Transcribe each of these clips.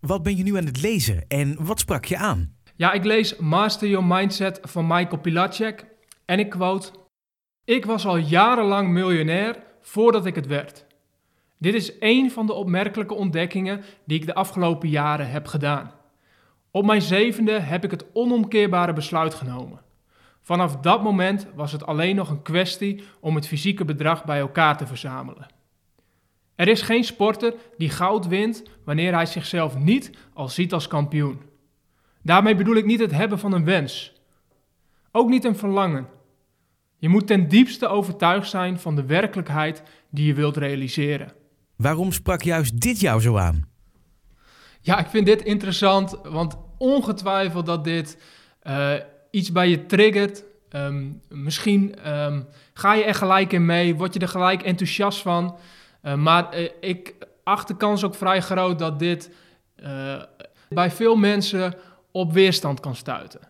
Wat ben je nu aan het lezen en wat sprak je aan? Ja, ik lees Master Your Mindset van Michael Pilacek en ik quote: Ik was al jarenlang miljonair voordat ik het werd. Dit is één van de opmerkelijke ontdekkingen die ik de afgelopen jaren heb gedaan. Op mijn zevende heb ik het onomkeerbare besluit genomen. Vanaf dat moment was het alleen nog een kwestie om het fysieke bedrag bij elkaar te verzamelen. Er is geen sporter die goud wint wanneer hij zichzelf niet al ziet als kampioen. Daarmee bedoel ik niet het hebben van een wens. Ook niet een verlangen. Je moet ten diepste overtuigd zijn van de werkelijkheid die je wilt realiseren. Waarom sprak juist dit jou zo aan? Ja, ik vind dit interessant, want ongetwijfeld dat dit uh, iets bij je triggert. Um, misschien um, ga je er gelijk in mee, word je er gelijk enthousiast van. Uh, maar uh, ik acht de kans ook vrij groot dat dit bij veel mensen op weerstand kan stuiten.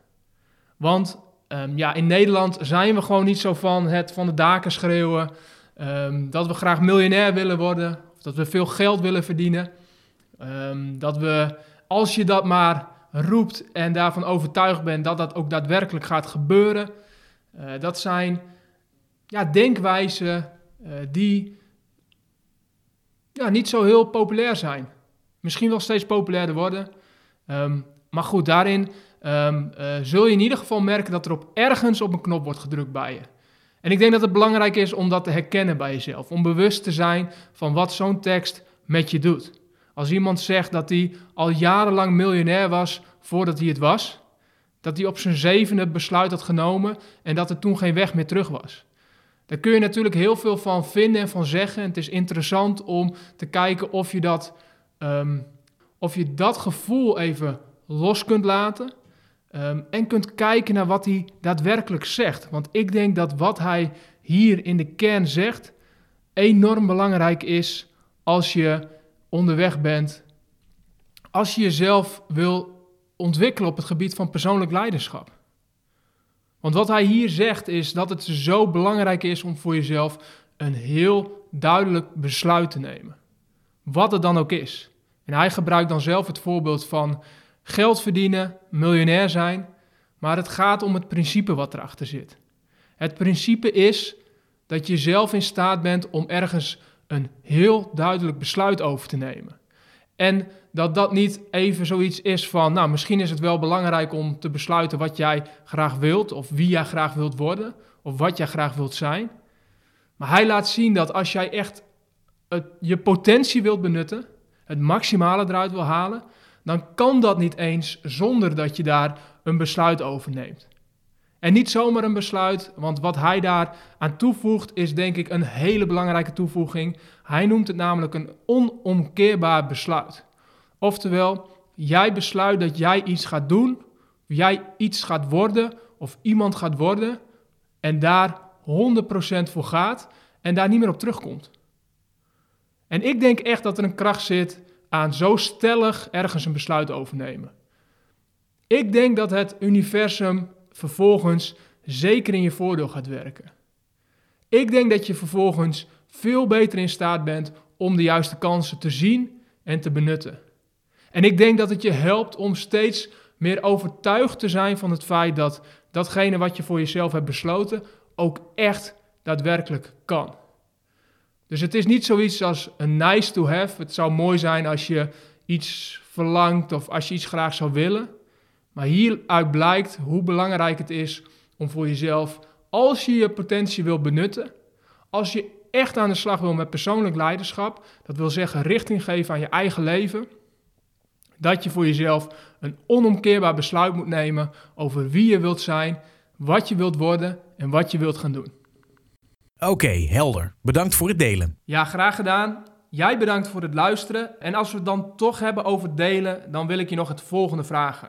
Want um, ja, in Nederland zijn we gewoon niet zo van het van de daken schreeuwen. dat we graag miljonair willen worden, of dat we veel geld willen verdienen. dat we, als je dat maar roept en daarvan overtuigd bent dat dat ook daadwerkelijk gaat gebeuren. Dat zijn ja, denkwijzen die ja, niet zo heel populair zijn. Misschien wel steeds populairder worden. Um, maar goed, daarin um, uh, zul je in ieder geval merken dat er op ergens op een knop wordt gedrukt bij je. En ik denk dat het belangrijk is om dat te herkennen bij jezelf. Om bewust te zijn van wat zo'n tekst met je doet. Als iemand zegt dat hij al jarenlang miljonair was voordat hij het was, dat hij op zijn zevende besluit had genomen en dat er toen geen weg meer terug was. Daar kun je natuurlijk heel veel van vinden en van zeggen. En het is interessant om te kijken of je dat, um, of je dat gevoel even los kunt laten. Um, en kunt kijken naar wat hij daadwerkelijk zegt. Want ik denk dat wat hij hier in de kern zegt enorm belangrijk is als je onderweg bent. Als je jezelf wil ontwikkelen op het gebied van persoonlijk leiderschap. Want wat hij hier zegt is dat het zo belangrijk is om voor jezelf een heel duidelijk besluit te nemen. Wat het dan ook is. En hij gebruikt dan zelf het voorbeeld van geld verdienen, miljonair zijn. Maar het gaat om het principe wat erachter zit. Het principe is dat je zelf in staat bent om ergens een heel duidelijk besluit over te nemen. En dat dat niet even zoiets is van, nou, misschien is het wel belangrijk om te besluiten wat jij graag wilt, of wie jij graag wilt worden, of wat jij graag wilt zijn. Maar hij laat zien dat als jij echt je potentie wilt benutten, het maximale eruit wil halen, dan kan dat niet eens zonder dat je daar een besluit over neemt. En niet zomaar een besluit, want wat hij daar aan toevoegt is denk ik een hele belangrijke toevoeging. Hij noemt het namelijk een onomkeerbaar besluit. Oftewel, jij besluit dat jij iets gaat doen, jij iets gaat worden of iemand gaat worden en daar 100% voor gaat en daar niet meer op terugkomt. En ik denk echt dat er een kracht zit aan zo stellig ergens een besluit overnemen. Ik denk dat het universum vervolgens zeker in je voordeel gaat werken. Ik denk dat je vervolgens veel beter in staat bent om de juiste kansen te zien en te benutten. En ik denk dat het je helpt om steeds meer overtuigd te zijn van het feit dat datgene wat je voor jezelf hebt besloten ook echt daadwerkelijk kan. Dus het is niet zoiets als een nice to have. Het zou mooi zijn als je iets verlangt of als je iets graag zou willen. Maar hieruit blijkt hoe belangrijk het is om voor jezelf, als je je potentie wil benutten, als je echt aan de slag wil met persoonlijk leiderschap, dat wil zeggen richting geven aan je eigen leven, dat je voor jezelf een onomkeerbaar besluit moet nemen over wie je wilt zijn, wat je wilt worden en wat je wilt gaan doen. Oké, helder. Bedankt voor het delen. Ja, graag gedaan. Jij bedankt voor het luisteren. En als we het dan toch hebben over delen, dan wil ik je nog het volgende vragen.